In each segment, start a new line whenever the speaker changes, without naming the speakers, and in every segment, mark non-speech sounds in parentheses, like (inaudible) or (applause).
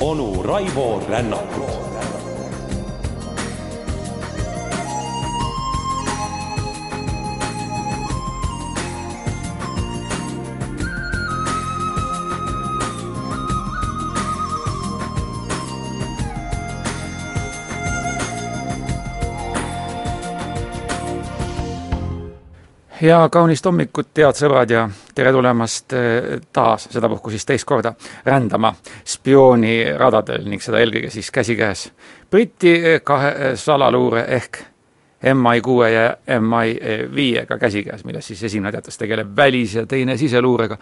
onu Raivo Rännakut
ja kaunist hommikut, head sõbrad ja tere tulemast eh, taas, sedapuhku siis teist korda, rändama spiooniradadel ning seda eelkõige siis käsikäes Briti eh, kahe eh, salaluure ehk MI6 ja MI5-ga käsikäes, millest siis esimene teatas tegeleb välis- ja teine siseluurega.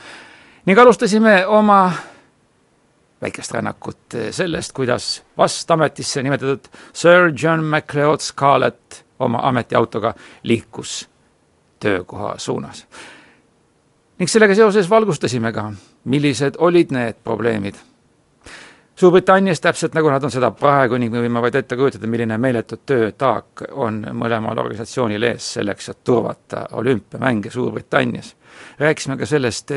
ning alustasime oma väikest rännakut sellest, kuidas vast ametisse nimetatud Sir John MacLeod Scarlett oma ametiautoga liikus töökoha suunas. ning sellega seoses valgustasime ka, millised olid need probleemid. Suurbritannias täpselt nagu nad on seda praegu ning me võime vaid ette kujutada, milline meeletu töötaak on mõlemal organisatsioonil ees selleks, et turvata olümpiamänge Suurbritannias. rääkisime ka sellest,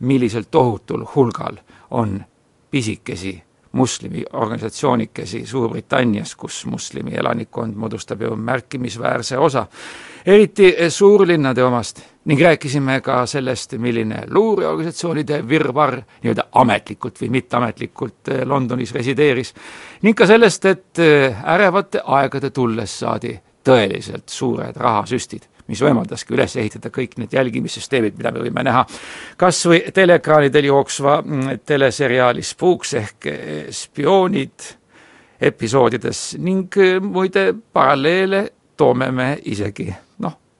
millisel tohutul hulgal on pisikesi moslemi organisatsioonikesi Suurbritannias, kus moslemi elanikkond moodustab ju märkimisväärse osa. Eriti suurlinnade omast. Ning rääkisime ka sellest, milline luureorganisatsioonide virvarr nii-öelda ametlikult või mitteametlikult eh, Londonis resideeris. Ning ka sellest, et eh, ärevate aegade tulles saadi tõeliselt suured rahasüstid mis võimaldaski üles ehitada kõik need jälgimissüsteemid, mida me võime näha kas või teleekraanidel jooksva mm, teleseriaali Spooks ehk eh, spioonid episoodides ning muide paralleele toome me isegi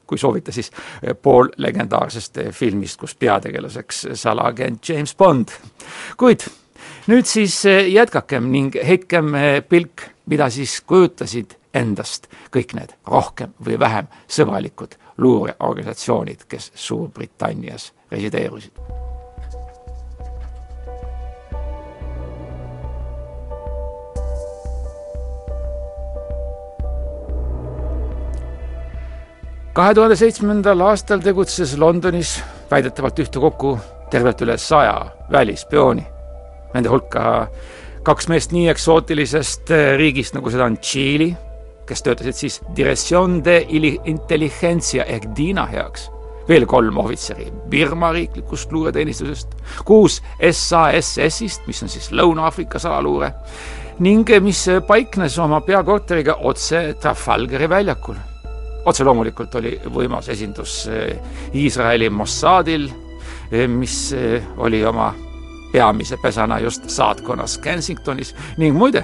kui soovite, siis eh, pool legendaarsest eh, filmist, kus peategelaseks salaagent James Bond. kuid nüüd siis eh, jätkakem ning heitkem pilk, mida siis kujutasid endast kõik need rohkem või vähem sõbralikud luureorganisatsioonid, kes Suurbritannias resideerusid kahe tuhande seitsmendal aastal tegutses Londonis väidetavalt ühtekokku tervelt üle saja välisspiooni. Nende hulka kaks meest nii eksootilisest riigist, nagu seda on Tšiili, kes töötasid siis Dirección de Intelligencia ehk Diina heaks, veel kolm ohvitseri Birma riiklikust luureteenistusest, kuus SASS-ist, mis on siis Lõuna-Aafrika salaluure, ning mis paiknes oma peakorteriga otse Trafalgari väljakul. Otse loomulikult oli võimas esindus eh, Iisraeli Mossadil, eh, mis eh, oli oma peamise pesana just saatkonnas Kensingtonis ning muide,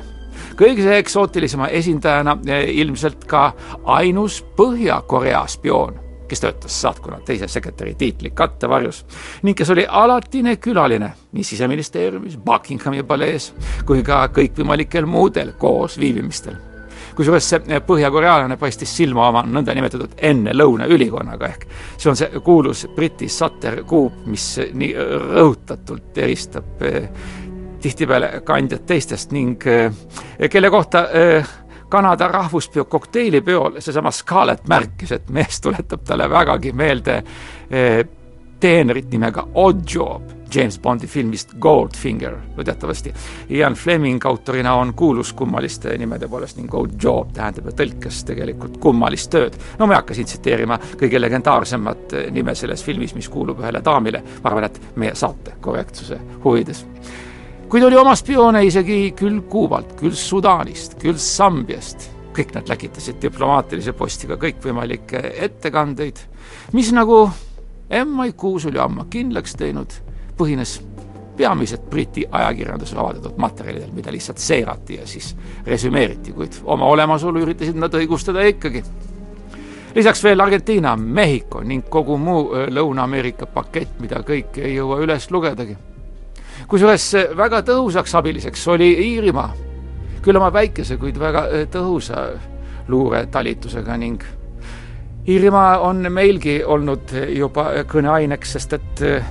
kõige eksootilisema esindajana ilmselt ka ainus Põhja-Korea spioon, kes töötas saatkonna teise sekretäri tiitli kattevarjus ning kes oli alatine külaline nii siseministeeriumis, Buckinghami palees kui ka kõikvõimalikel muudel koosviibimistel. Kusjuures see põhjakorealane paistis silma oma nõndanimetatud enne-lõuna ülikonnaga ehk see on see kuulus Briti Coop, mis nii rõhutatult eristab eh, tihtipeale kandjat teistest ning eh, kelle kohta eh, Kanada rahvuspeo kokteilipeol seesama Scarlett märkis, et mees tuletab talle vägagi meelde teenrit nimega Oddjob James Bondi filmist Goldfinger, no teatavasti Ian Fleming autorina on kuulus kummaliste nimede poolest ning Oddjob tähendab ju tõlkes tegelikult kummalist tööd. no ma ei hakka siin tsiteerima kõige legendaarsemat nime selles filmis, mis kuulub ühele daamile, ma arvan, et meie saate korrektsuse huvides kuid oli oma spioone isegi küll Kuubalt, küll Sudaanist, küll Sambiast, kõik nad läkitasid diplomaatilise postiga kõikvõimalikke ettekandeid, mis nagu MI6 oli ammu kindlaks teinud, põhines peamiselt Briti ajakirjandusel avaldatud materjalidel, mida lihtsalt seirati ja siis resümeeriti, kuid oma olemasolu üritasid nad õigustada ikkagi. lisaks veel Argentiina, Mehhiko ning kogu muu Lõuna-Ameerika pakett, mida kõike ei jõua üles lugedagi. Kusjuures väga tõhusaks abiliseks oli Iirimaa, küll oma väikese, kuid väga tõhusa luuretalitusega ning Iirimaa on meilgi olnud juba kõneaineks, sest et eh,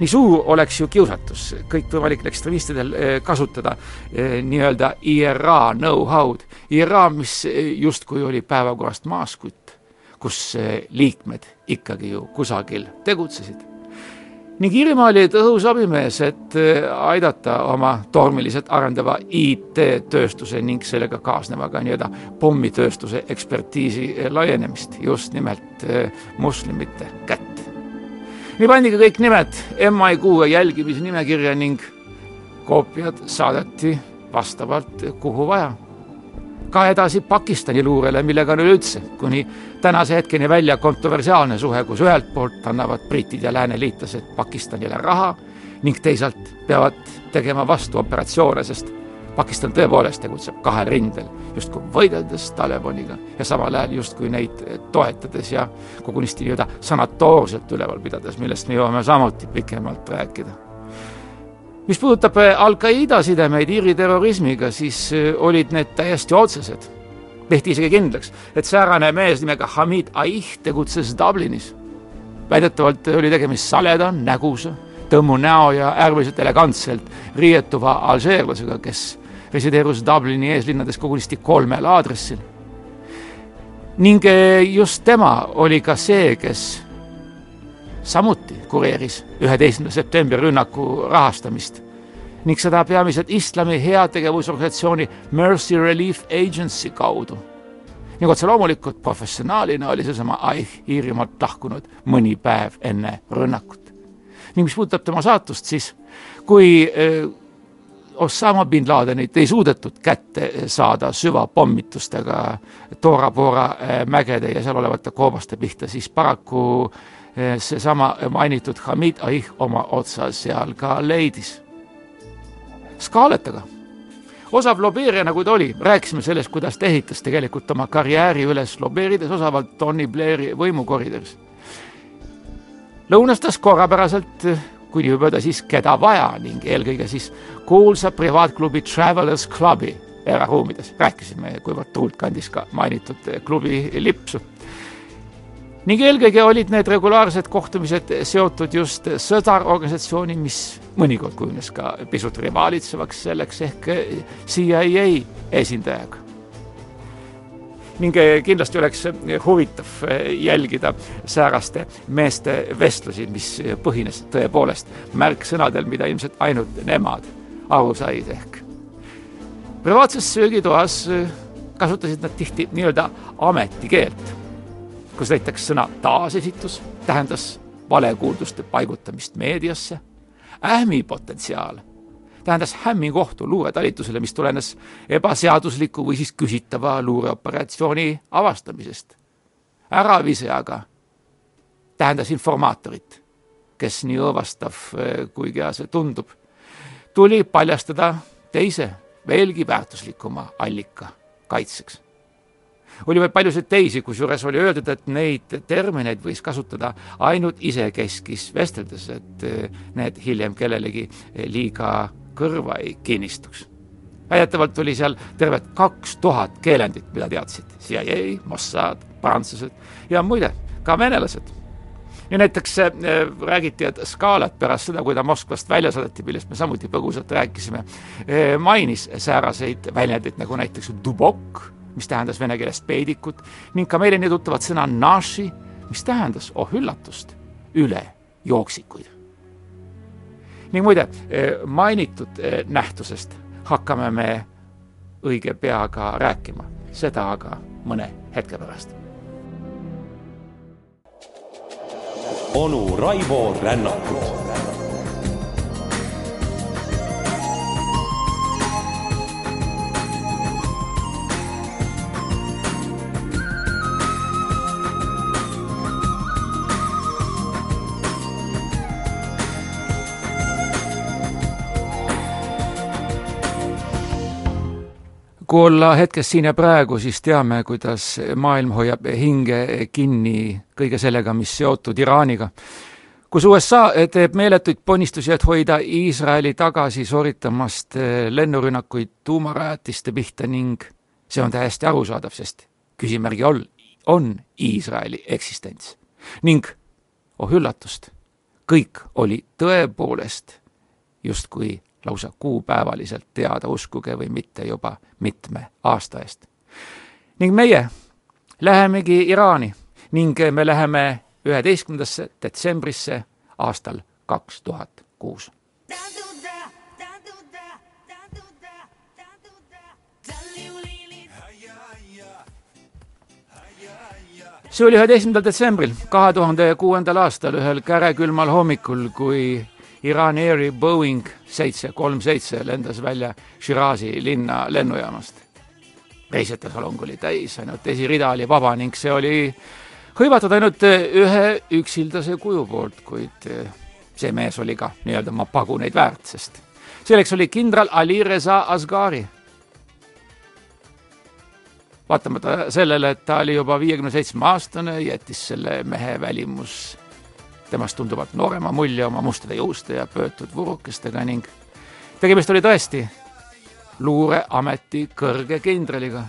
nii suur oleks ju kiusatus kõikvõimalikel ekstremistidel kasutada nii-öelda IRA know-how'd. IRA, mis justkui oli päevakorrast maas, kuid kus liikmed ikkagi ju kusagil tegutsesid ning Iirimaa oli tõhus abimees, et äh, aidata oma tormiliselt arendava IT-tööstuse ning sellega kaasnevaga nii-öelda pommitööstuse ekspertiisi äh, laienemist just nimelt äh, moslemite kätte. nii pandigi kõik nimed MI6 jälgimise nimekirja ning koopiad saadeti vastavalt kuhu vaja ka edasi Pakistani luurele, millega on üleüldse kuni tänase hetkeni välja kontroversiaalne suhe, kus ühelt poolt annavad britid ja lääneliitlased Pakistanile raha ning teisalt peavad tegema vastuoperatsioone, sest Pakistan tõepoolest tegutseb kahel rindel, justkui võideldes Talibaniga ja samal ajal justkui neid toetades ja kogunisti nii-öelda sanatoorselt üleval pidades, millest me jõuame samuti pikemalt rääkida mis puudutab äh, Al-Qaeda sidemeid Iiri terrorismiga, siis äh, olid need täiesti otsesed. tehti isegi kindlaks, et säärane mees nimega Hamid Aih tegutses Dublinis. väidetavalt oli tegemist saleda, nägusa, tõmmu näo ja äärmiselt elegantselt riietuva alžeerlasega, kes resideerus Dublini eeslinnades kogunisti kolmel aadressil. ning äh, just tema oli ka see, kes samuti kureeris üheteistkümnenda septembri rünnaku rahastamist ning seda peamiselt islami heategevusorganisatsiooni Mercy Relief Agency kaudu. ning otse loomulikult professionaalina oli seesama Aih Iirimaalt lahkunud mõni päev enne rünnakut. ning mis puudutab tema saatust, siis kui äh, Osama bin Ladenit ei suudetud kätte saada süvapommitustega Tora Bora äh, mägede ja seal olevate koobaste pihta, siis paraku äh, Eh, seesama mainitud Hamid Aih oma otsa seal ka leidis. Scarlett aga, osav lobeerija nagu ta oli, rääkisime sellest, kuidas ta ehitas tegelikult oma karjääri üles lobeerides osavalt Tony Blairi võimukoridoris. lõunastas korrapäraselt, nii võib öelda, siis keda vaja ning eelkõige siis kuulsa privaatklubi Travelers Clubi eraruumides, rääkisime, kuivõrd tuult kandis ka mainitud klubi lipsu ning eelkõige olid need regulaarsed kohtumised seotud just sõdarorganisatsiooni, mis mõnikord kujunes ka pisut rivaalitsevaks selleks ehk CIA esindajaga. ning kindlasti oleks huvitav jälgida sääraste meeste vestlusi, mis põhines tõepoolest märksõnadel, mida ilmselt ainult nemad aru said ehk. privaatses söögitoas kasutasid nad tihti nii-öelda ametikeelt kus näiteks sõna taasesitus tähendas valekuulduste paigutamist meediasse, ähmi potentsiaal tähendas hämminguohtu luuretalitusele, mis tulenes ebaseadusliku või siis küsitava luureoperatsiooni avastamisest. äravise aga tähendas informaatorit, kes nii õõvastav, kui kea see tundub, tuli paljastada teise, veelgi väärtuslikuma allika kaitseks oli veel paljusid teisi, kusjuures oli öeldud, et neid termineid võis kasutada ainult isekeskis vesteldes, et eh, need hiljem kellelegi eh, liiga kõrva ei kinnistuks. väidetavalt oli seal tervelt kaks tuhat keelendit, mida teadsid CIA, Mossad, prantslased ja muide, ka venelased ja näiteks äh, räägiti, et Scalat pärast seda, kui ta Moskvast välja saadeti, millest me samuti põgusalt rääkisime mainis sääraseid väljendeid nagu näiteks dubok mis tähendas vene keeles peidikut ning ka meile nii tuttavat sõna naši, mis tähendas, oh üllatust, ülejooksikuid. ning muide, eh, mainitud eh, nähtusest hakkame me õige pea ka rääkima, seda aga mõne hetke pärast.
onu Raivo Rännakut
kui olla hetkes siin ja praegu, siis teame, kuidas maailm hoiab hinge kinni kõige sellega, mis seotud Iraaniga. kus USA teeb meeletuid ponnistusi, et hoida Iisraeli tagasi sooritamast lennurünnakuid tuumarajatiste pihta ning see on täiesti arusaadav, sest küsimärgi all on Iisraeli eksistents. ning oh üllatust, kõik oli tõepoolest justkui lausa kuupäevaliselt teada, uskuge või mitte, juba mitme aasta eest. ning meie lähemegi Iraani ning me läheme üheteistkümnendasse detsembrisse aastal kaks tuhat kuus. see oli üheteistkümnendal detsembril kahe tuhande kuuendal aastal ühel kärekülmal hommikul, kui Iran Airi Boeing seitse kolm seitse lendas välja Shirazi linna lennujaamast. reisijate salong oli täis, ainult esirida oli vaba ning see oli hõivatud ainult ühe üksildase kuju poolt, kuid see mees oli ka nii-öelda oma paguneid väärt, sest selleks oli kindral Ali Reza Asghari vaatamata sellele, et ta oli juba viiekümne seitsme aastane, jättis selle mehe välimus temast tunduvalt noorema mulje oma mustade juuste ja pöötud vurukestega ning tegemist oli tõesti luureameti kõrge kindraliga,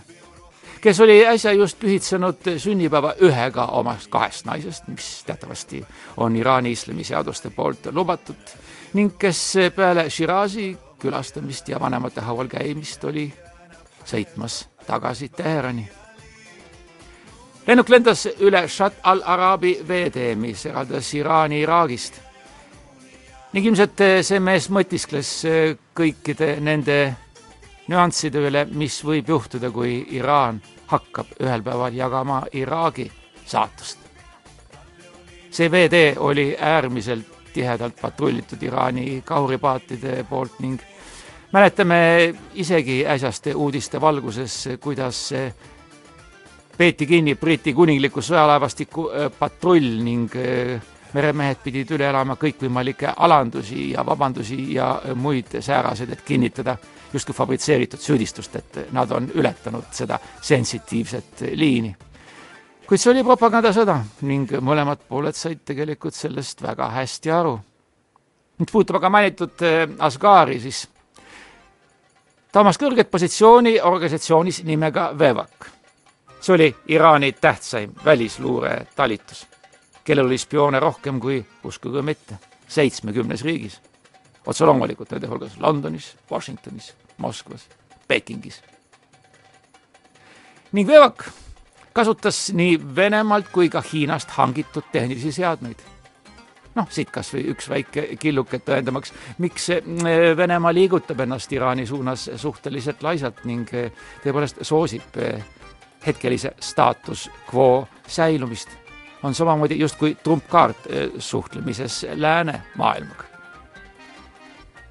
kes oli äsja just pühitsenud sünnipäeva ühega omast kahest naisest, mis teatavasti on Iraani islamiseaduste poolt lubatud ning kes peale Shirazi külastamist ja vanemate haual käimist oli sõitmas tagasi Teherani. Lennuk lendas üle Shat al-Arabi veetee, mis eraldas Iraani Iraagist. ning ilmselt see mees mõtiskles kõikide nende nüansside üle, mis võib juhtuda, kui Iraan hakkab ühel päeval jagama Iraagi saatust. see veetee oli äärmiselt tihedalt patrullitud Iraani kahuripaatide poolt ning mäletame isegi äsjaste uudiste valguses, kuidas peeti kinni Briti kuningliku sõjalaevastiku äh, patrull ning äh, meremehed pidid üle elama kõikvõimalikke alandusi ja vabandusi ja äh, muid sääraseid, et kinnitada justkui fabritseeritud süüdistust, et nad on ületanud seda sensitiivset liini. kuid see oli propagandasõda ning mõlemad pooled said tegelikult sellest väga hästi aru. mis puudutab aga mainitud Asgari, siis ta omas kõrget positsiooni organisatsioonis nimega Vevak. See oli Iraani tähtsaim välisluuretalitus, kellel oli spioone rohkem kui, uskuge mitte, seitsmekümnes riigis. otse loomulikult nende hulgas Londonis, Washingtonis, Moskvas, Pekingis. ning Vevak kasutas nii Venemaalt kui ka Hiinast hangitud tehnilisi seadmeid noh, siit kas või üks väike killuke tõendamaks, miks eh, Venemaa liigutab ennast Iraani suunas suhteliselt laisalt ning eh, tõepoolest soosib eh, hetkelise staatus quo säilumist. on samamoodi justkui trumpkaart suhtlemises läänemaailmaga.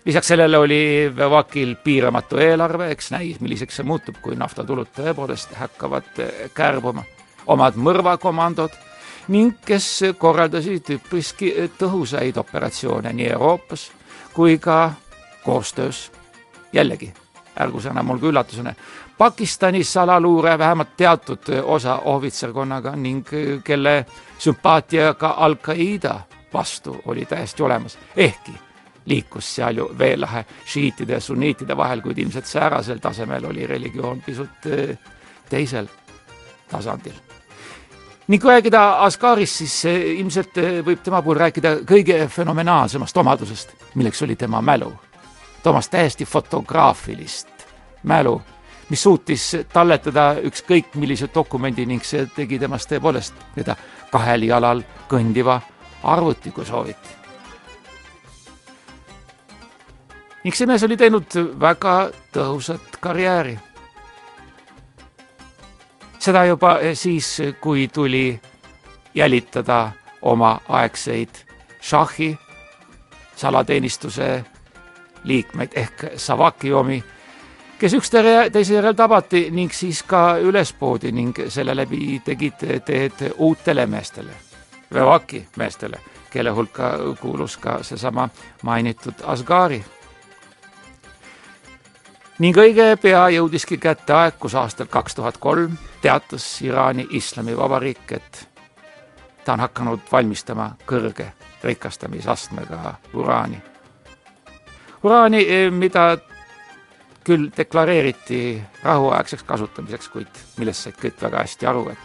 lisaks sellele oli Vevakil piiramatu eelarve, eks näis, milliseks see muutub, kui naftatulud tõepoolest hakkavad kärbuma. omad mõrvakomandod ning kes korraldasid üpriski tõhusaid operatsioone nii Euroopas kui ka koostöös, jällegi, ärgu see enam olgu üllatusena, Pakistani salaluure vähemalt teatud osa ohvitserkonnaga ning kelle sümpaatia ka Al-Qaeda vastu oli täiesti olemas, ehkki liikus seal ju veelahe šiitide ja sunniitide vahel, kuid ilmselt säärasel tasemel oli religioon pisut eh, teisel tasandil. Ning kui rääkida Askarist, siis ilmselt eh, võib tema puhul rääkida kõige fenomenaalsemast omadusest, milleks oli tema mälu. Toomas täiesti fotograafilist mälu, mis suutis talletada ükskõik millise dokumendi ning see tegi temast tõepoolest nii-öelda kahel jalal kõndiva arvuti, kui soovite. ning see mees oli teinud väga tõhusat karjääri seda juba siis, kui tuli jälitada omaaegseid šahhi salateenistuse liikmeid ehk Savaki omi, kes üksteise teise järel tabati ning siis ka üles poodi ning selle läbi tegid teed uutele meestele, Vevaki meestele, kelle hulka kuulus ka seesama mainitud Asgari ning õige pea jõudiski kätte aeg, kus aastal kaks tuhat kolm teatas Iraani Islamivabariik, et ta on hakanud valmistama kõrge rikastamisastmega uraani. uraani, mida küll deklareeriti rahuaegseks kasutamiseks, kuid millest said kõik väga hästi aru, et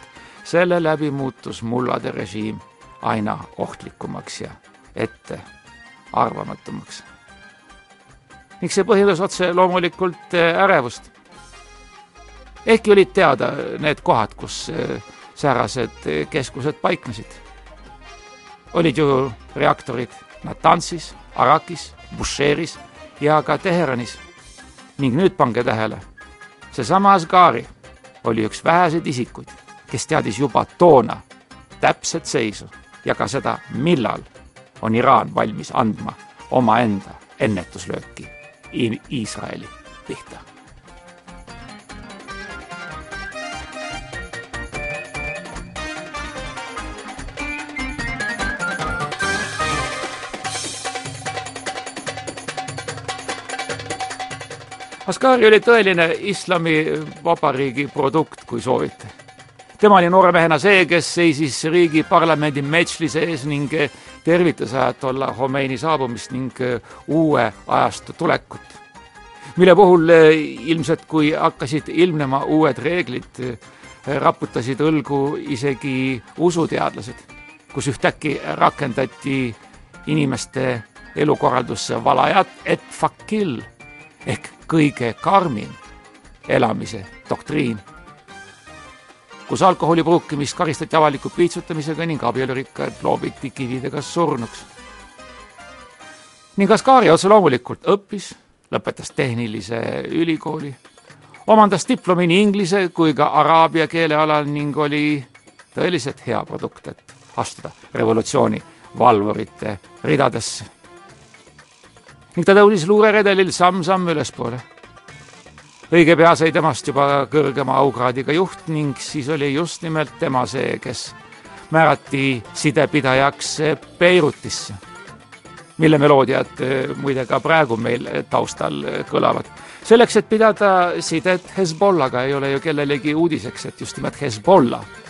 selle läbi muutus mullade režiim aina ohtlikumaks ja ettearvamatumaks ning see põhjustas otse loomulikult äh, ärevust. ehkki olid teada need kohad, kus äh, säärased keskused paiknesid. olid ju reaktorid Natansis, Arakis, Busheeris ja ka Teheranis. Ning nüüd pange tähele, seesama Asgari oli üks väheseid isikuid, kes teadis juba toona täpset seisu ja ka seda, millal on Iraan valmis andma omaenda ennetuslööki Iisraeli pihta Askari oli tõeline islamivabariigi produkt, kui soovite. tema oli noore mehena see, kes seisis riigi parlamendi Medžlise ees ning tervitas ajatolla Khomeini saabumist ning uue ajastu tulekut. mille puhul ilmselt, kui hakkasid ilmnema uued reeglid, raputasid õlgu isegi usuteadlased, kus ühtäkki rakendati inimeste elukorraldusse valajat et fakil ehk kõige karmim elamise doktriin, kus alkoholi pruukimist karistati avaliku piitsutamisega ning abielurikkad loobiti kividega surnuks. ning Askari otse loomulikult õppis, lõpetas tehnilise ülikooli, omandas diplomi nii inglise kui ka araabia keele alal ning oli tõeliselt hea produkt, et astuda revolutsiooni valvurite ridadesse ning ta tõusis luureredelil samm-samm ülespoole. õige pea sai temast juba kõrgema aukraadiga juht ning siis oli just nimelt tema see, kes määrati sidepidajaks Beirutisse, mille meloodiad eh, muide ka praegu meil taustal kõlavad. selleks, et pidada sidet Hezbollaga, ei ole ju kellelegi uudiseks, et just nimelt Hezbollah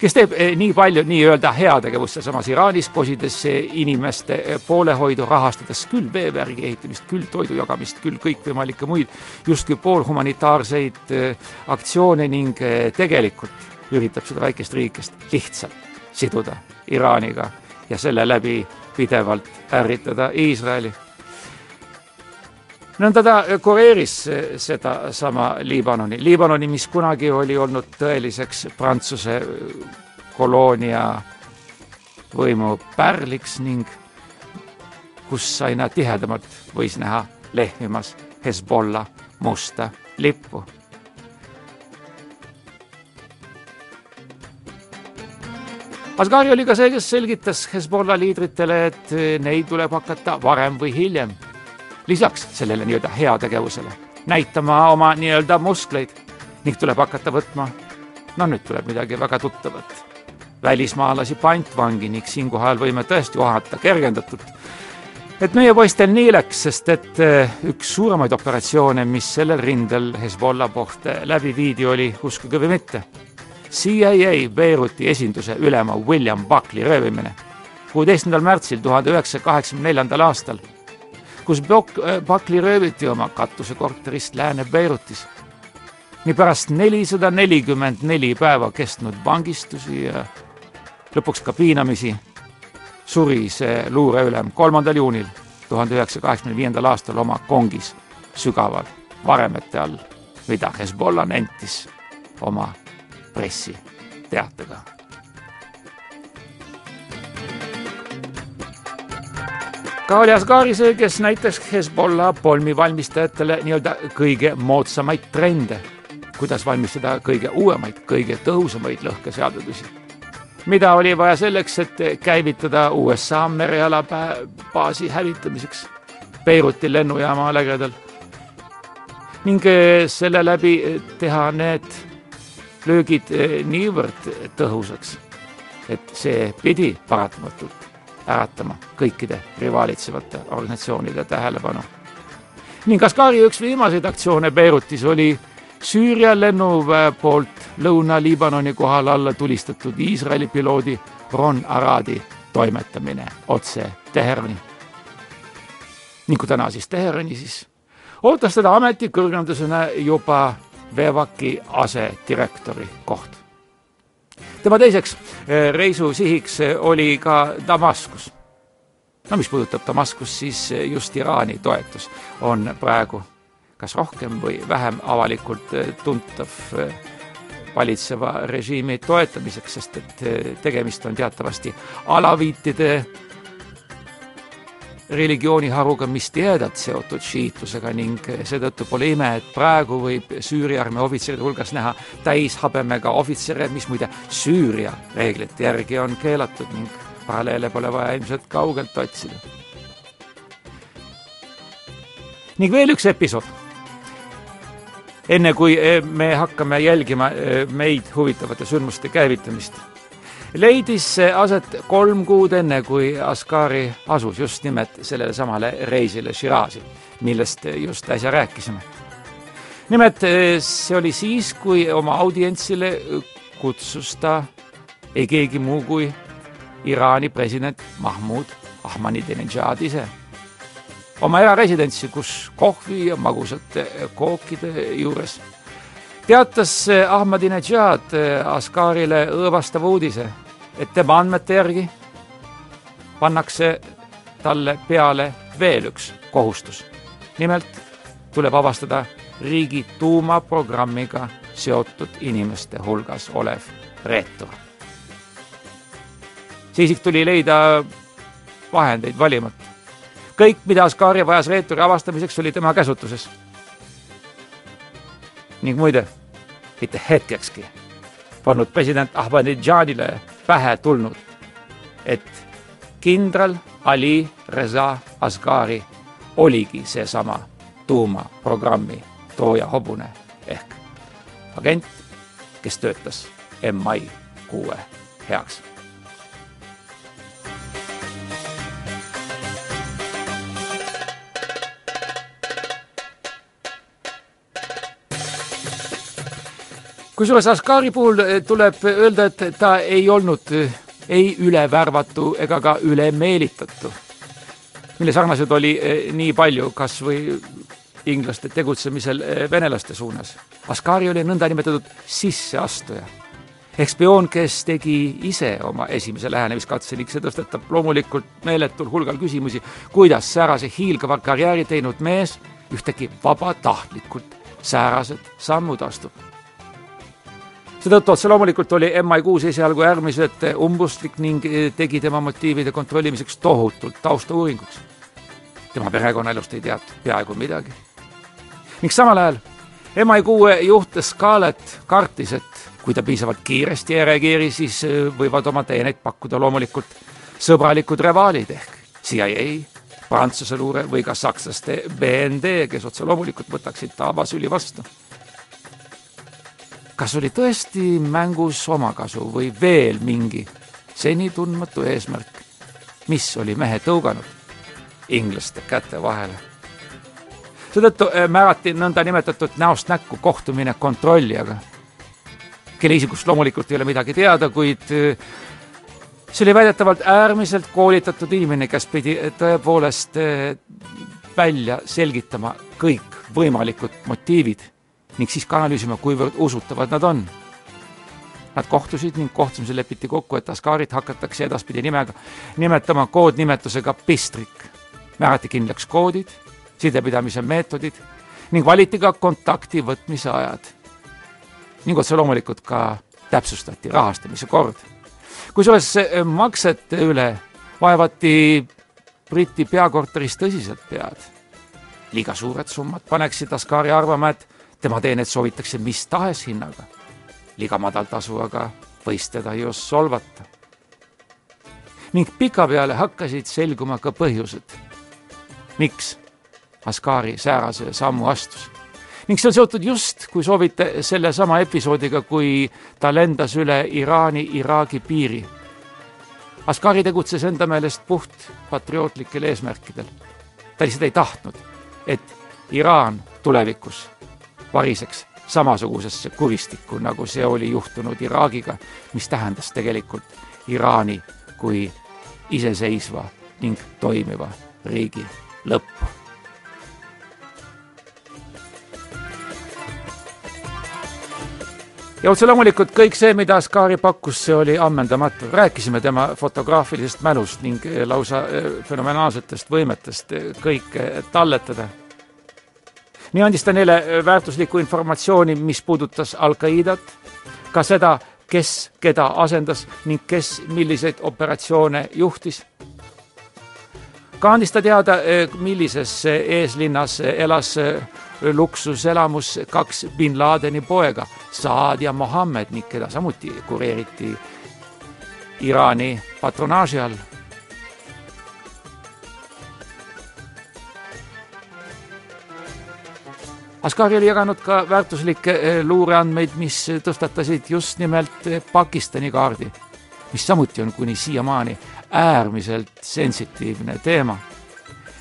kes teeb eh, nii palju nii-öelda heategevust sealsamas Iraanis, kosides inimeste eh, poolehoidu, rahastades küll veevärgi ehitamist, küll toidu jagamist, küll kõikvõimalikke muid justkui poolhumanitaarseid eh, aktsioone ning tegelikult üritab seda väikest riikest lihtsalt siduda Iraaniga ja selle läbi pidevalt ärritada Iisraeli nõnda ta kureeris sedasama Liibanoni, Liibanoni, mis kunagi oli olnud tõeliseks Prantsuse koloonia võimu pärliks ning kus aina tihedamalt võis näha lehvimas Hezbollah musta lippu. Asgari oli ka see, kes selgitas Hezbollah liidritele, et neid tuleb hakata varem või hiljem lisaks sellele nii-öelda heategevusele näitama oma nii-öelda muskleid. Ning tuleb hakata võtma, no nüüd tuleb midagi väga tuttavat, välismaalasi pantvangi ning siinkohal võime tõesti ohata kergendatult, et meie poistel nii läks, sest et eh, üks suuremaid operatsioone, mis sellel rindel Hezbollah poolt läbi viidi, oli, uskuge või mitte, CIA Beiruti esinduse ülema William Buckley röövimine. kuueteistkümnendal märtsil tuhande üheksasaja kaheksakümne neljandal aastal kus Buckley äh, rööviti oma katusekorterist Lääne-Beirutis. nii pärast nelisada nelikümmend neli päeva kestnud vangistusi ja lõpuks ka piinamisi suri see luureülem kolmandal juunil tuhande üheksasaja kaheksakümne viiendal aastal oma kongis sügaval varemete all, mida Hezbollah nentis oma pressiteatega ka oli Asghari see, kes näitas Hezbollah polmi valmistajatele nii-öelda kõige moodsamaid trende, kuidas valmistada kõige uuemaid, kõige tõhusamaid lõhkeseadeldisi. mida oli vaja selleks, et käivitada USA mereala baasi hävitamiseks? Beiruti lennujaama lägedal ning eh, selle läbi eh, teha need löögid eh, niivõrd tõhusaks, et see pidi paratamatult äratama kõikide rivaalitsevate organisatsioonide tähelepanu. ning Askari üks viimaseid aktsioone Beirutis oli Süüria lennuväe poolt Lõuna-Liibanoni kohal alla tulistatud Iisraeli piloodi Ron Aradi toimetamine otse Teherani. ning kui täna siis Teherani, siis ootas teda ameti kõrgendusena juba Vevaki asedirektori koht tema teiseks eh, reisu sihiks eh, oli ka Damaskus. no mis puudutab Damaskust, siis eh, just Iraani toetus on praegu kas rohkem või vähem avalikult tuntav valitseva režiimi toetamiseks, sest et tegemist on teatavasti alaviitide religiooniharuga, mis tihedalt seotud šiitlusega ning seetõttu pole ime, et praegu võib Süüria armee ohvitseride hulgas näha täishabemega ohvitsere, mis muide Süüria reeglite järgi on keelatud ning paralleele pole vaja ilmselt kaugelt otsida. ning veel üks episood. enne kui me hakkame jälgima meid huvitavate sündmuste käivitamist leidis see aset kolm kuud enne, kui Ascari asus just nimelt sellele samale reisile Shirazi, millest just äsja rääkisime. nimelt see oli siis, kui oma audientsile kutsus ta ei keegi muu kui Iraani president Mahmud Ahmadinejad ise. Oma eraresidentsi, kus kohvi ja magusate kookide juures. Teatas Ahmadinejad Ascarile õõvastava uudise et tema andmete järgi pannakse talle peale veel üks kohustus. nimelt tuleb avastada riigi tuumaprogrammiga seotud inimeste hulgas olev reetur. see isik tuli leida vahendeid valimata. kõik, mida Askari vajas reeturi avastamiseks, oli tema käsutuses. ning muide, mitte hetkekski polnud president Ahmadinejadile pähe tulnud, et kindral Ali Reza Asghari oligi seesama tuumaprogrammi tooja hobune ehk agent, kes töötas MI kuue heaks kusjuures Askari puhul eh, tuleb öelda, et ta ei olnud eh, ei ülevärvatu ega ka ülemeelitatu, mille sarnaseid oli eh, nii palju kas või inglaste tegutsemisel venelaste suunas. Askari oli nõndanimetatud sisseastuja. Ehk spioon, kes tegi ise oma esimese lähenemiskatse ning see tõstatab loomulikult meeletul hulgal küsimusi, kuidas säärase hiilgava karjääri teinud mees ühtäkki vabatahtlikult säärased sammud astub seetõttu otse loomulikult oli MI6 esialgu äärmiselt umbustlik ning tegi tema motiivide kontrollimiseks tohutult taustauuringuks. tema perekonnaelust ei teatud peaaegu midagi. ning samal ajal MI6 juht Scarlett kartis, et kui ta piisavalt kiiresti ei reageeri, siis võivad oma teeneid pakkuda loomulikult sõbralikud rivaalid ehk CIA, Prantsuse luure või ka sakslaste BND, kes otse loomulikult võtaksid ta avasüli vastu kas oli tõesti mängus omakasu või veel mingi seni tundmatu eesmärk, mis oli mehe tõuganud inglaste käte vahele. seetõttu eh, määrati nõndanimetatud näost näkku kohtumine kontrollijaga, kelle isikust loomulikult ei ole midagi teada, kuid eh, see oli väidetavalt äärmiselt koolitatud inimene, kes pidi tõepoolest eh, välja selgitama kõik võimalikud motiivid ning siis ka analüüsima, kuivõrd usutavad nad on. Nad kohtusid ning kohtumisel lepiti kokku, et Askarit hakatakse edaspidi nimega nimetama koodnimetusega Pistrik. määrati kindlaks koodid, sidepidamise meetodid ning valiti ka kontakti võtmise ajad. ning otse loomulikult ka täpsustati rahastamise kord. kusjuures maksete üle vaevati Briti peakorteris tõsiselt pead. liiga suured summad paneksid Askari arvama, et tema teenet soovitakse mis tahes hinnaga. liiga madal tasu aga võis teda just solvata. ning pikapeale hakkasid selguma ka põhjused, miks Askari säärase sammu astus. ning see on seotud just, kui soovite, sellesama episoodiga, kui ta lendas üle Iraani-Iraagi piiri. Askari tegutses enda meelest puht patriootlikel eesmärkidel. ta lihtsalt ei tahtnud, et Iraan tulevikus variseks samasugusesse kuristikku, nagu see oli juhtunud Iraagiga, mis tähendas tegelikult Iraani kui iseseisva ning toimiva riigi lõppu. ja otse loomulikult kõik see, mida Askari pakkus, see oli ammendamatu. rääkisime tema fotograafilisest mälust ning lausa eh, fenomenaalsetest võimetest kõike talletada nii andis ta neile äh, väärtuslikku informatsiooni, mis puudutas Al-Qaidat, ka seda, kes keda asendas ning kes milliseid operatsioone juhtis. ka andis ta teada, millises eeslinnas elas luksuselamus kaks bin Ladeni poega, Saad ja Mohammed ning keda samuti kureeriti Iraani patronaaži all Askari oli jaganud ka väärtuslikke eh, luureandmeid, mis tõstatasid just nimelt eh, Pakistani kaardi, mis samuti on kuni siiamaani äärmiselt sensitiivne teema.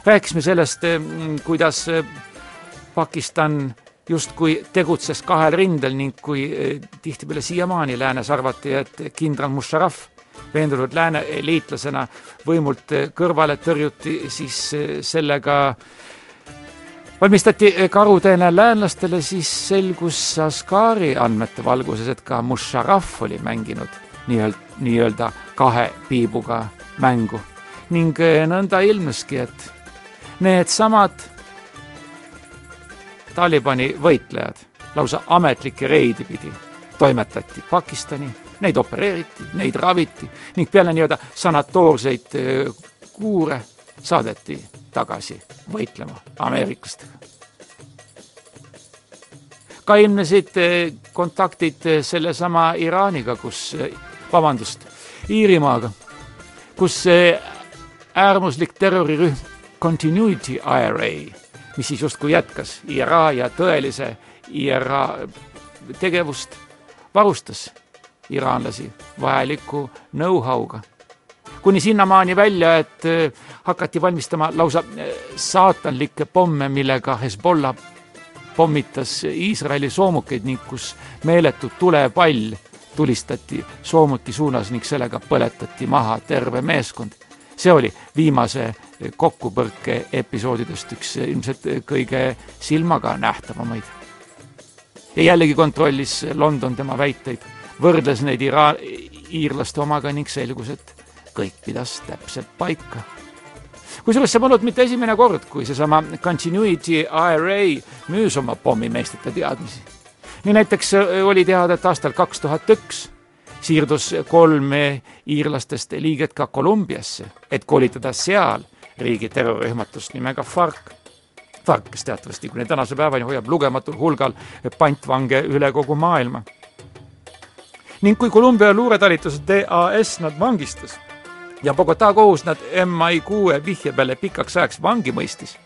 rääkisime sellest, eh, kuidas Pakistan justkui tegutses kahel rindel ning kui tihtipeale siiamaani läänes arvati, et kindral Musharraf veendunud lääne liitlasena võimult kõrvale tõrjuti, siis sellega valmistati karuteene läänlastele, siis selgus Askari andmete valguses, et ka Musharraf oli mänginud nii-öelda, nii-öelda kahe piibuga mängu. ning nõnda ilmneski, et needsamad Talibani võitlejad lausa ametlikke reidi pidi toimetati Pakistani, neid opereeriti, neid raviti ning peale nii-öelda sanatoorseid kuure saadeti tagasi võitlema ameeriklastega. ka ilmnesid eh, kontaktid eh, sellesama Iraaniga, kus, eh, vabandust, Iirimaaga, kus äärmuslik terrorirühm Continuity IRA, mis siis justkui jätkas IRA ja tõelise IRA tegevust, varustas iraanlasi vajaliku know-how'ga kuni sinnamaani välja, et äh, hakati valmistama lausa äh, saatanlikke pomme, millega Hezbollah pommitas Iisraeli soomukeid ning kus meeletu tulepall tulistati soomuki suunas ning sellega põletati maha terve meeskond. see oli viimase äh, kokkupõrke episoodidest üks ilmselt kõige silmaga nähtavamaid. ja jällegi kontrollis London tema väiteid, võrdles neid ira-, iirlaste omaga ning selgus, et kõik pidas täpselt paika. kusjuures see polnud mitte esimene kord, kui seesama Continuity IRA müüs oma pommimeistete teadmisi. nii näiteks äh, oli teada, et aastal kaks tuhat üks siirdus kolm iirlastest liiget ka Kolumbiasse, et koolitada seal riigi terrorirühmatust nimega FARC FARC, kes teatavasti kuni tänase päevani hoiab lugematul hulgal pantvange üle kogu maailma. ning kui Kolumbia luuretalitus DAS nad vangistas, ja Bogota kohus nad MI kuue vihje peale pikaks ajaks vangi mõistis,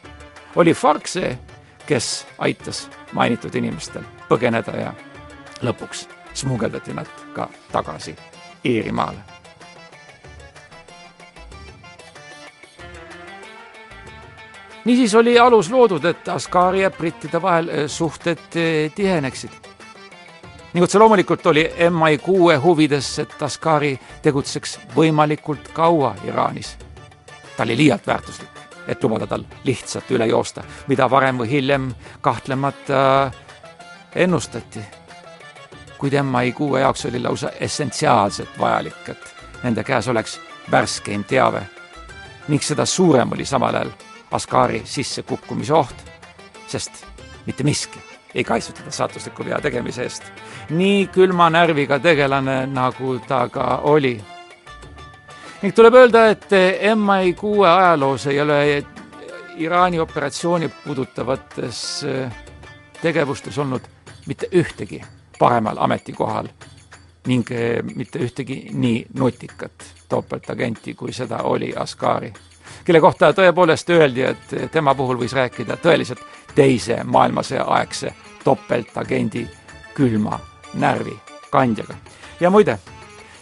oli Farc see, kes aitas mainitud inimestel põgeneda ja lõpuks smugeldati nad ka tagasi Iirimaale. niisiis oli alus loodud, et Ascari ja brittide vahel suhted tiheneksid ning otse loomulikult oli MI6 huvides, et Askari tegutseks võimalikult kaua Iraanis. ta oli liialt väärtuslik, et lubada tal lihtsalt üle joosta, mida varem või hiljem kahtlemata ennustati. kuid MI6 jaoks oli lausa essentsiaalselt vajalik, et nende käes oleks värskeim teave ning seda suurem oli samal ajal Askari sissekukkumise oht, sest mitte miski ei kaitsnud teda saatusliku vea tegemise eest. nii külma närviga tegelane, nagu ta ka oli. ning tuleb öelda, et MI6 ajaloos ei ole Iraani operatsiooni puudutavates eh, tegevustes olnud mitte ühtegi paremal ametikohal ning eh, mitte ühtegi nii nutikat topeltagenti, kui seda oli Askari kelle kohta tõepoolest öeldi, et tema puhul võis rääkida tõeliselt teise maailmasõja aegse topeltagendi külma närvi kandjaga. ja muide,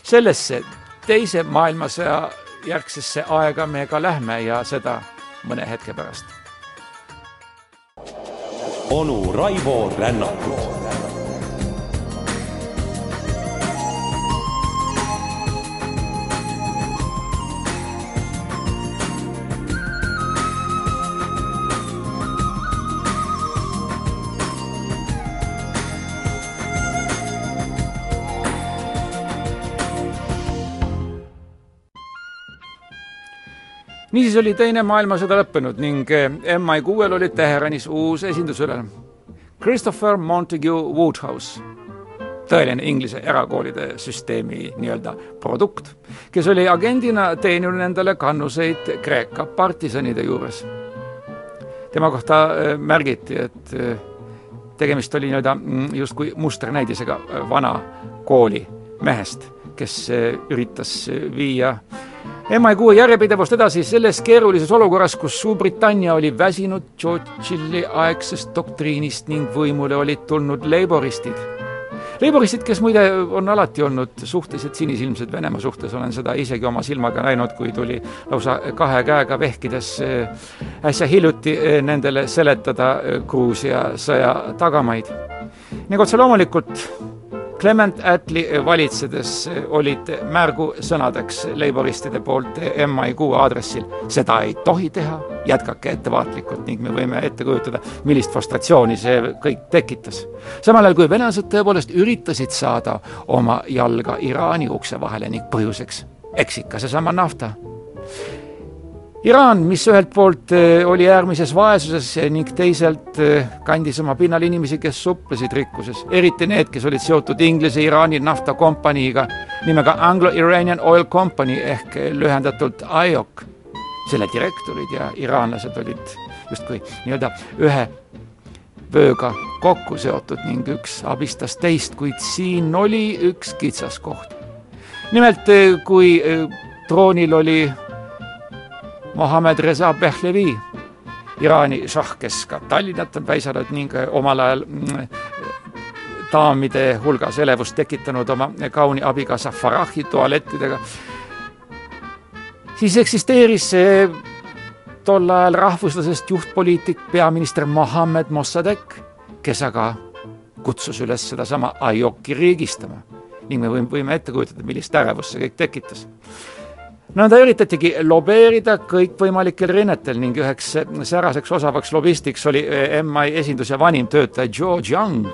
sellesse teise maailmasõja järgsesse aega me ka lähme ja seda mõne hetke pärast.
onu Raivo Rännakut
niisiis oli Teine maailmasõda lõppenud ning eh, MI6-l oli Teheranis uus esindusülem, Christopher Montague Woodhouse. tõeline Inglise erakoolide süsteemi nii-öelda produkt, kes oli agendina teeninud endale kannuseid Kreeka partisanide juures. tema kohta äh, märgiti, et äh, tegemist oli nii-öelda mm, justkui musternäidisega vana kooli mehest, kes üritas viia MI6 järjepidevust edasi selles keerulises olukorras, kus Suurbritannia oli väsinud Churchilli aegsest doktriinist ning võimule olid tulnud leiboristid. Leiboristid, kes muide on alati olnud suhteliselt sinisilmsed Venemaa suhtes, olen seda isegi oma silmaga näinud, kui tuli lausa kahe käega vehkides äh, äsja hiljuti äh, nendele seletada äh, Gruusia sõja tagamaid. ning otse loomulikult Clement Attlee valitsedes olid märgusõnadeks leiboristide poolt MI6 aadressil seda ei tohi teha, jätkake ettevaatlikult ning me võime ette kujutada, millist frustratsiooni see kõik tekitas. samal ajal kui venelased tõepoolest üritasid saada oma jalga Iraani ukse vahele ning põhjuseks eks ikka seesama nafta Iraan, mis ühelt poolt eh, oli äärmises vaesuses ning teisalt eh, kandis oma pinnal inimesi, kes suplesid rikkuses, eriti need, kes olid seotud Inglise-Iraani naftakompaniiga nimega Anglo-Iranian Oil Company ehk lühendatult IOC. selle direktorid ja iraanlased olid justkui nii-öelda ühe vööga kokku seotud ning üks abistas teist, kuid siin oli üks kitsaskoht. nimelt, eh, kui troonil oli Mohammed Reza Pehlevi, Iraani šah, kes ka Tallinnat on väisanud ning omal ajal mm, daamide hulgas elevust tekitanud oma kauni abikaasa Farahi tualettidega, siis eksisteeris see tol ajal rahvuslasest juhtpoliitik, peaminister Mohammed Mossadegh, kes aga kutsus üles sedasama Ayoki riigistama. Ning me võime ette kujutada, millist ärevust see kõik tekitas nõnda üritatigi lobeerida kõikvõimalikel rinnetel ning üheks sääraseks osavaks lobistiks oli eh, MI esinduse vanim töötaja George Young,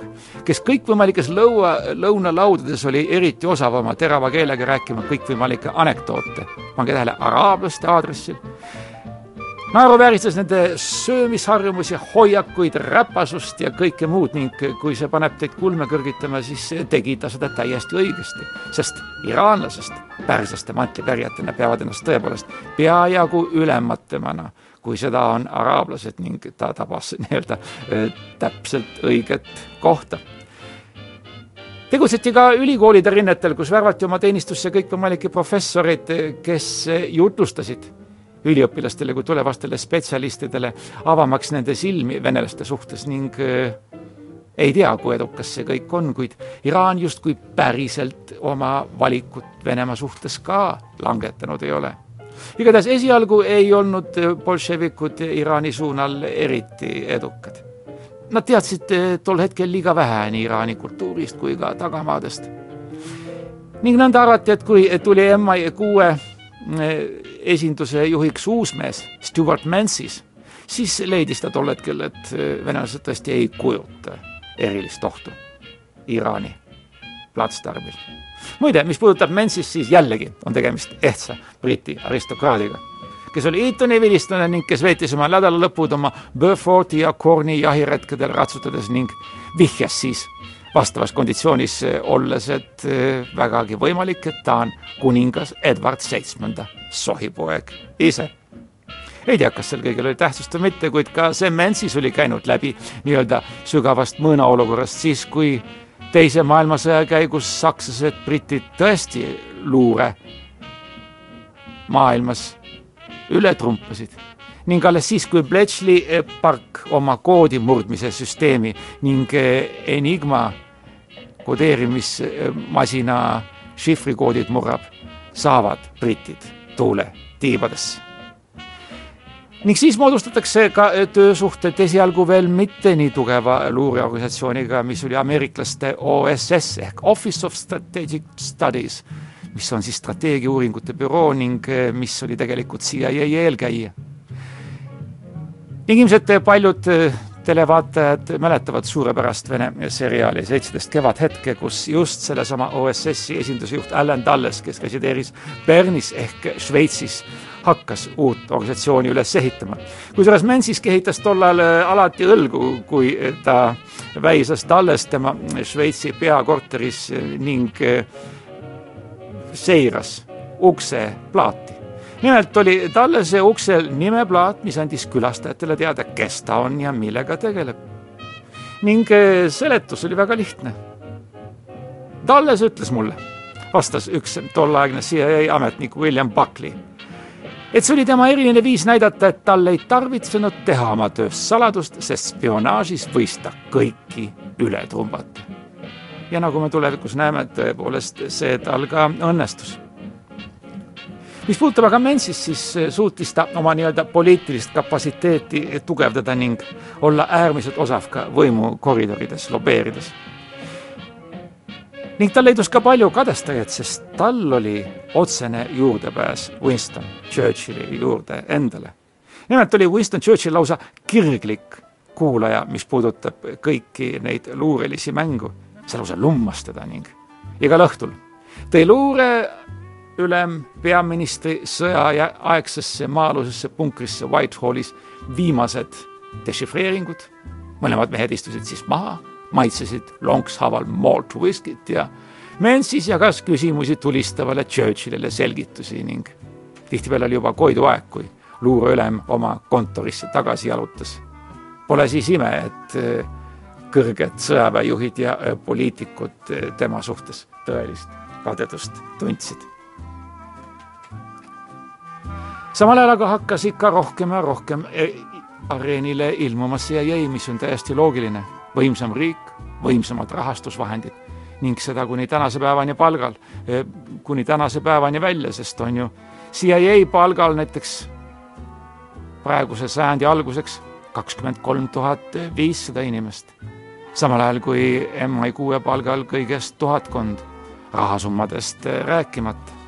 kes kõikvõimalikes lõua, lõunalaudades oli eriti osav oma terava keelega rääkima kõikvõimalikke anekdoote. pange tähele, araablaste aadressil naeruvääristas nende söömisharjumusi, hoiakuid, räpasust ja kõike muud ning kui see paneb teid kulme kõrgitama, siis tegi ta seda täiesti õigesti, sest iraanlasest pärslaste mantlipärijatena peavad ennast tõepoolest peajagu ülemattemana, kui seda on araablased ning ta tabas (laughs) nii-öelda täpselt õiget kohta. Tegutseti ka ülikoolide rinnetel, kus värvati oma teenistusse kõikvõimalikke professoreid, kes jutlustasid üliõpilastele kui tulevastele spetsialistidele, avamaks nende silmi venelaste suhtes ning äh, ei tea, kui edukas see kõik on, kuid Iraan justkui päriselt oma valikut Venemaa suhtes ka langetanud ei ole. igatahes esialgu ei olnud bolševikud Iraani suunal eriti edukad. Nad teadsid äh, tol hetkel liiga vähe nii Iraani kultuurist kui ka tagamaadest. ning nõnda arvati, et kui tuli MI kuue esinduse juhiks uusmees Stewart Menzies, siis leidis ta tol hetkel, et äh, venelased tõesti ei kujuta erilist ohtu Iraani platsdarmil. muide, mis puudutab Menzist, siis jällegi on tegemist ehtsa Briti aristokraadiga, kes oli Eatoni vilistlane ning kes veetis oma nädalalõpud oma Beauforti ja Corni jahiretkedel ratsutades ning vihjas siis vastavas konditsioonis eh, olles, et eh, vägagi võimalik, et ta on kuningas Edward Seitsmenda sohipoeg ise. Ei tea, kas sel kõigil oli tähtsust või mitte, kuid ka see Mensis oli käinud läbi nii-öelda sügavast mõõnaolukorrast siis, kui teise maailmasõja käigus sakslased, britid tõesti luure maailmas üle trumpasid ning alles siis, kui Bletchley eh, park oma koodi murdmise süsteemi ning eh, Enigma kodeerimismasina šifrikoodid murrab, saavad britid tuule tiibadesse. ning siis moodustatakse ka eh, töösuhted esialgu veel mitte nii tugeva luureorganisatsiooniga, mis oli ameeriklaste OSS ehk Office of Strategic Studies, mis on siis strateegiauuringute büroo ning mis oli tegelikult CIA eelkäija ilmselt paljud äh, televaatajad mäletavad suurepärast Vene seriaali Seitseteist kevadhetke, kus just sellesama OSS-i esinduse juht Alan Dulles, kes resideeris Bernis ehk Šveitsis, hakkas uut organisatsiooni üles ehitama. kusjuures Menziski ehitas tol ajal alati õlgu, kui ta väisas Talles tema Šveitsi peakorteris ning seiras ukseplaati. Nimelt oli Tallese uksel nimeplaat, mis andis külastajatele teada, kes ta on ja millega tegeleb. ning seletus oli väga lihtne. Talles ütles mulle, vastas üks tolleaegne CIA ametnik William Buckley et see oli tema eriline viis näidata, et tal ei tarvitsenud teha oma tööst saladust, sest spionaažis võis ta kõiki üle trumbata. ja nagu me tulevikus näeme, tõepoolest see tal ka õnnestus. Mis puudutab aga Mensis, siis suutis ta oma nii-öelda poliitilist kapatsiteeti tugevdada ning olla äärmiselt osav ka võimukoridorides lobeerides ning tal leidus ka palju kadestajaid, sest tal oli otsene juurdepääs Winston Churchilli juurde endale. nimelt oli Winston Churchill lausa kirglik kuulaja, mis puudutab kõiki neid luurelisi mängu. see lausa lummas teda ning igal õhtul tõi luureülem peaministri sõjaaegsesse maa-alusesse punkrisse Whitehallis viimased dešifreeringud, mõlemad mehed istusid siis maha maitsesid lonkshaaval malt whisky't ja Mensis jagas küsimusi tulistavale Churchillile selgitusi ning tihtipeale oli juba Koidu aeg, kui luureülem oma kontorisse tagasi jalutas. Pole siis ime, et eh, kõrged sõjaväejuhid ja eh, poliitikud eh, tema suhtes tõelist kadedust tundsid. Samal ajal aga hakkas ikka rohkem ja rohkem areenile ilmuma CIA, mis on täiesti loogiline võimsam riik, võimsamad rahastusvahendid ning seda kuni tänase päevani palgal, eh, kuni tänase päevani välja, sest on ju CIA palgal näiteks praeguse sajandi alguseks kakskümmend kolm tuhat viissada inimest. samal ajal kui MI6 palgal kõigest tuhatkond, rahasummadest rääkimata.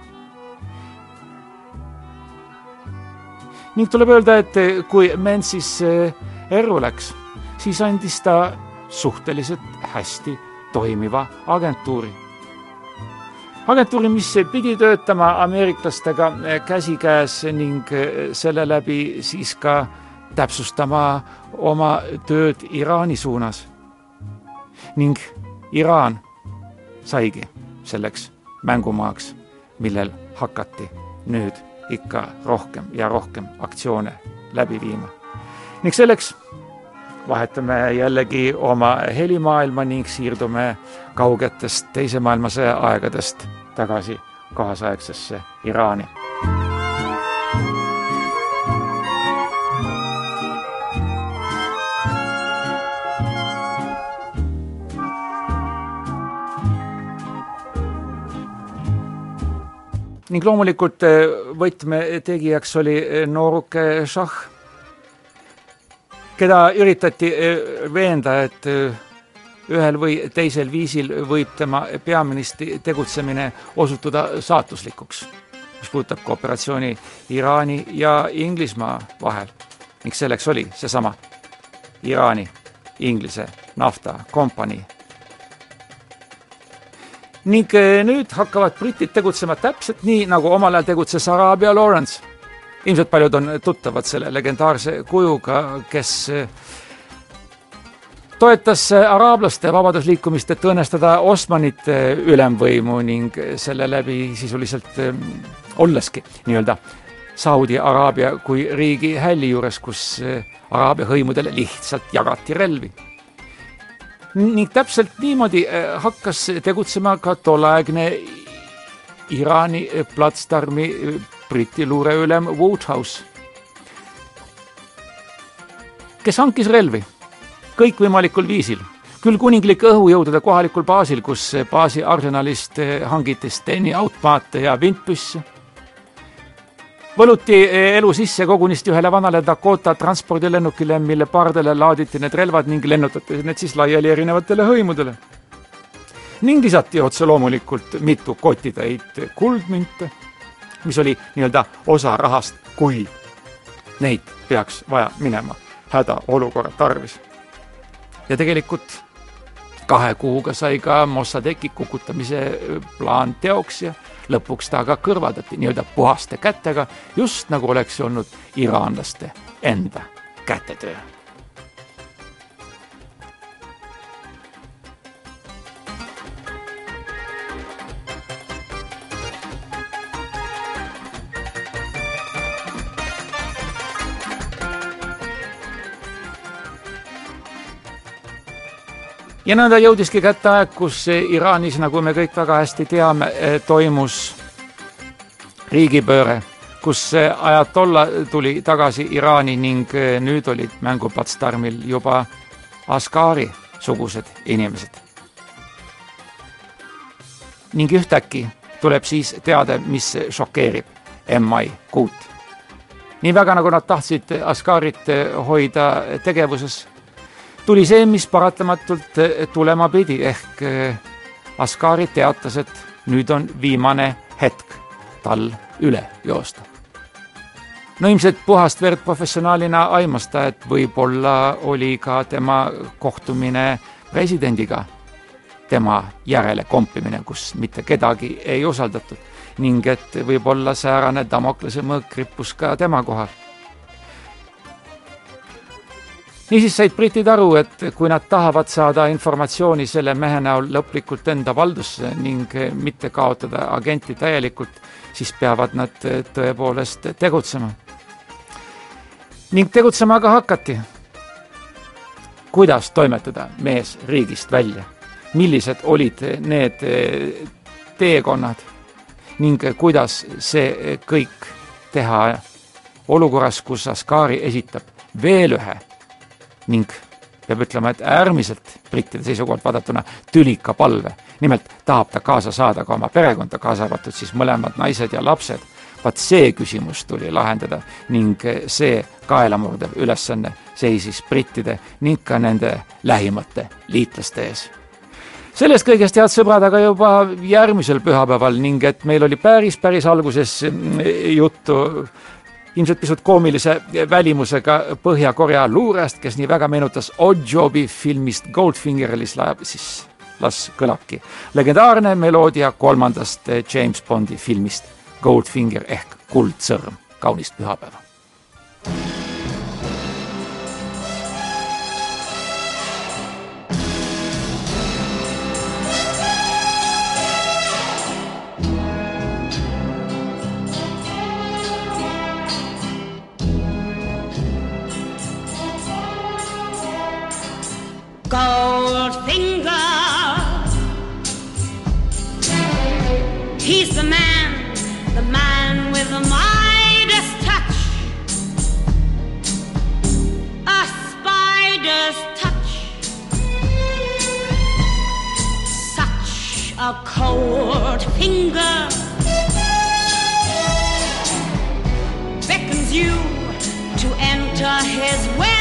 Ning tuleb öelda, et kui Mensis eh, erru läks, siis andis ta suhteliselt hästi toimiva agentuuri. agentuuri, mis pidi töötama ameeriklastega käsikäes ning selle läbi siis ka täpsustama oma tööd Iraani suunas. ning Iraan saigi selleks mängumaaks, millel hakati nüüd ikka rohkem ja rohkem aktsioone läbi viima. ning selleks vahetame jällegi oma helimaailma ning siirdume kaugetest Teise maailmasõja aegadest tagasi kaasaegsesse Iraani. Ning loomulikult võtmetegijaks oli nooruke šahh keda üritati eh, veenda, et eh, ühel või teisel viisil võib tema peaministri tegutsemine osutuda saatuslikuks, mis puudutab kooperatsiooni Iraani ja Inglismaa vahel. ning selleks oli seesama Iraani Inglise naftakompanii. Ning eh, nüüd hakkavad britid tegutsema täpselt nii, nagu omal ajal tegutses Araabia Lawrence ilmselt paljud on tuttavad selle legendaarse kujuga, kes toetas araablaste vabadusliikumist, et õõnestada Osmanite ülemvõimu ning selle läbi sisuliselt olleski nii-öelda Saudi Araabia kui riigi hälli juures, kus Araabia hõimudele lihtsalt jagati relvi. Ning täpselt niimoodi hakkas tegutsema ka tolleaegne Iraani platsdarmi Briti luureülem Woodhouse, kes hankis relvi? Kõikvõimalikul viisil, küll kuninglike õhujõudude kohalikul baasil, kus baasi arsenalist hangiti Steni automaate ja vintpüsse, võluti elu sisse kogunisti ühele vanale Dakota transpordilennukile, mille pardale laaditi need relvad ning lennutati need siis laiali erinevatele hõimudele. ning lisati otse loomulikult mitu kotitäit kuldmünte mis oli nii-öelda osa rahast, kui neid peaks vaja minema hädaolukorra tarvis. ja tegelikult kahe kuuga sai ka Mossadeki kukutamise plaan teoks ja lõpuks ta aga kõrvaldati nii-öelda puhaste kätega, just nagu oleks olnud iraanlaste enda kätetöö ja nõnda jõudiski kätte aeg, kus Iraanis, nagu me kõik väga hästi teame, toimus riigipööre, kus ajatolla tuli tagasi Iraani ning nüüd olid mänguplatsdarmil juba Askari sugused inimesed. ning ühtäkki tuleb siis teade, mis šokeerib MI kuut. nii väga, nagu nad tahtsid Askarit hoida tegevuses tuli see, mis paratamatult eh, tulema pidi, ehk eh, Askari teatas, et nüüd on viimane hetk tal üle joosta. no ilmselt puhast verd professionaalina aimas ta, et võib-olla oli ka tema kohtumine presidendiga tema järele kompimine, kus mitte kedagi ei usaldatud ning et võib-olla säärane Damoklese mõõk rippus ka tema kohal niisiis said britid aru, et kui nad tahavad saada informatsiooni selle mehe näol lõplikult enda valdusse ning mitte kaotada agenti täielikult, siis peavad nad tõepoolest tegutsema. ning tegutsema ka hakati. kuidas toimetada mees riigist välja? millised olid need teekonnad ning kuidas see kõik teha olukorras, kus Askari esitab veel ühe ning peab ütlema, et äärmiselt brittide seisukohalt vaadatuna tülika palve. nimelt tahab ta kaasa saada ka oma perekonda, kaasa arvatud siis mõlemad naised ja lapsed. vaat see küsimus tuli lahendada ning see kaelamurdev ülesanne seisis brittide ning ka nende lähimate liitlaste ees sellest kõigest, head sõbrad, aga juba järgmisel pühapäeval ning et meil oli päris, päris alguses juttu ilmselt pisut koomilise välimusega Põhja-Korea luurest, kes nii väga meenutas Oddjobi filmist Goldfinger, siis las kõlabki legendaarne meloodia kolmandast James Bondi filmist Goldfinger ehk Kuldsõrm. kaunist pühapäeva!
Goldfinger. He's the man, the man with the Midas touch. A spider's touch. Such a cold finger beckons you to enter his web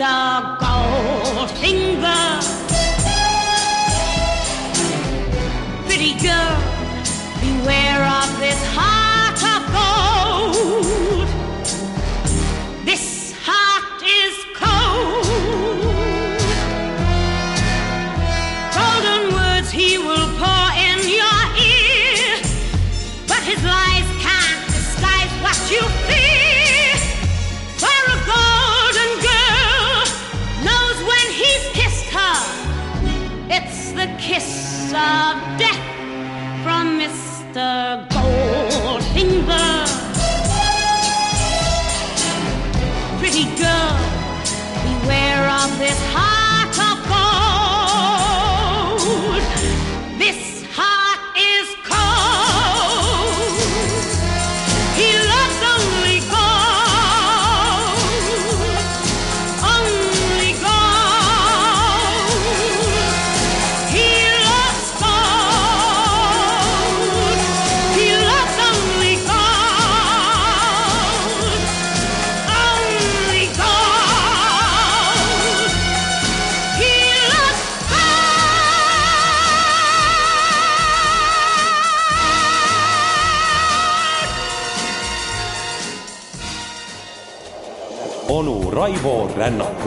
Mr. Goldfinger. Pretty girl, beware of this heart
Raivo Rännakut